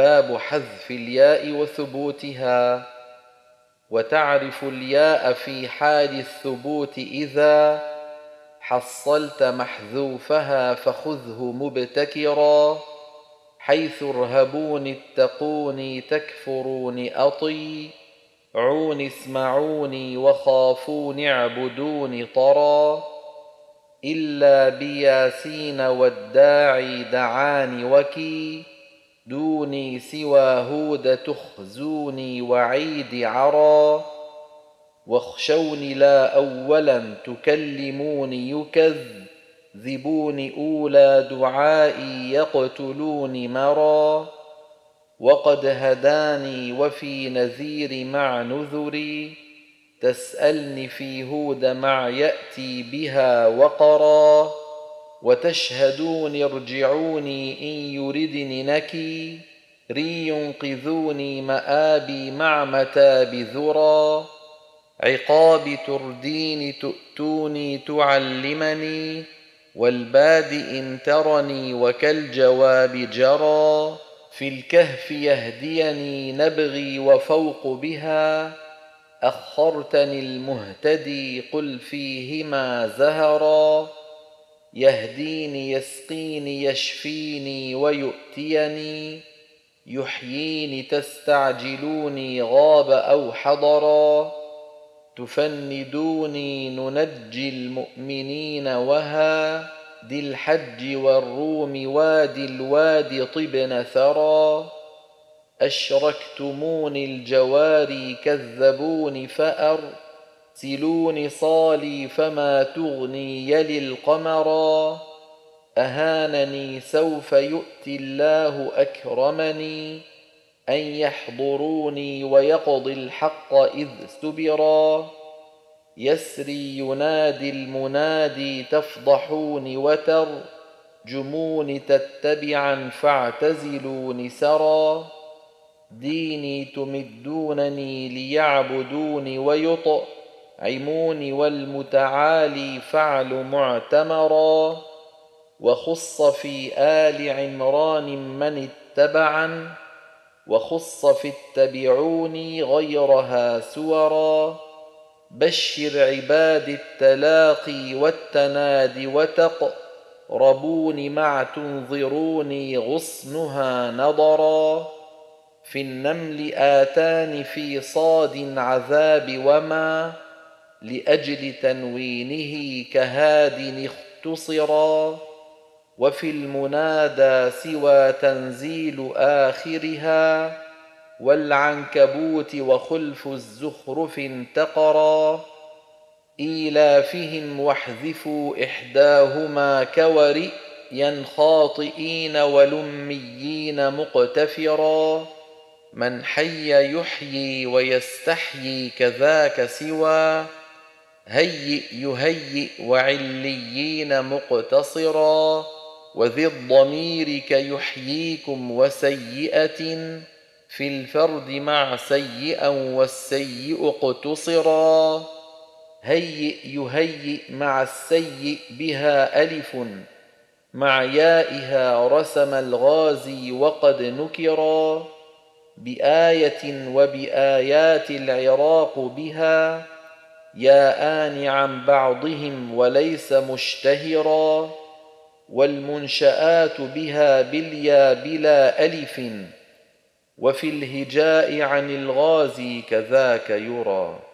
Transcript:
باب حذف الياء وثبوتها وتعرف الياء في حال الثبوت إذا حصلت محذوفها فخذه مبتكرا حيث ارهبوني اتقوني تكفروني أطي عون اسمعوني وخافون اعبدوني طرا إلا بياسين والداعي دعاني وكي. دوني سوى هود تخزوني وعيد عرا واخشوني لا اولا تكلموني يكذبوني أولى دعائي يقتلوني مرا وقد هداني وفي نذير مع نذري تسألني في هود مع يأتي بها وقرا. وتشهدون ارجعوني إن يردني نكي ري ينقذوني مآبي مع متاب ذرى عقاب ترديني تؤتوني تعلمني والباد إن ترني وكالجواب جرى في الكهف يهديني نبغي وفوق بها أخرتني المهتدي قل فيهما زهرا. يهديني يسقيني يشفيني ويؤتيني يحييني تستعجلوني غاب أو حضرا تفندوني ننجي المؤمنين وها ذي الحج والروم وادي الوادي طبن ثرى. أشركتموني الجواري كذبوني فأر. سلون صالي فما تغني يلي القمرا أهانني سوف يؤتي الله أكرمني أن يحضروني ويقضي الحق إذ سبرا يسري ينادي المنادي تفضحوني وترجموني تتبعا فاعتزلوني سرا ديني تمدونني ليعبدوني ويطأ عمون والمتعالي فعل معتمرا وخص في آل عمران من اتبعا وخص في اتبعوني غيرها سورا بشر عباد التلاقي والتنادي وتقربوني مع تنظروني غصنها نضرا في النمل آتان في صاد عذاب وما لأجل تنوينه كهاد اختصرا. وفي المنادى سوى تنزيل آخرها والعنكبوت وخلف الزخرف انتقرا. إيلافهم واحذفوا إحداهما كورئيا خاطئين ولميين مقتفرا. من حي يحيي ويستحيي كذاك سوى. هيئ يهيئ وعليين مقتصرا وذي الضمير كيحييكم وسيئة في الفرد مع سيئا والسيء اقتصرا هيئ يهيئ مع السيء بها ألف مع يائها رسم الغازي وقد نكرا بآية وبآيات العراق بها يا آن عن بعضهم وليس مشتهرا والمنشآت بها باليا بلا ألف وفي الهجاء عن الغازي كذاك يرى.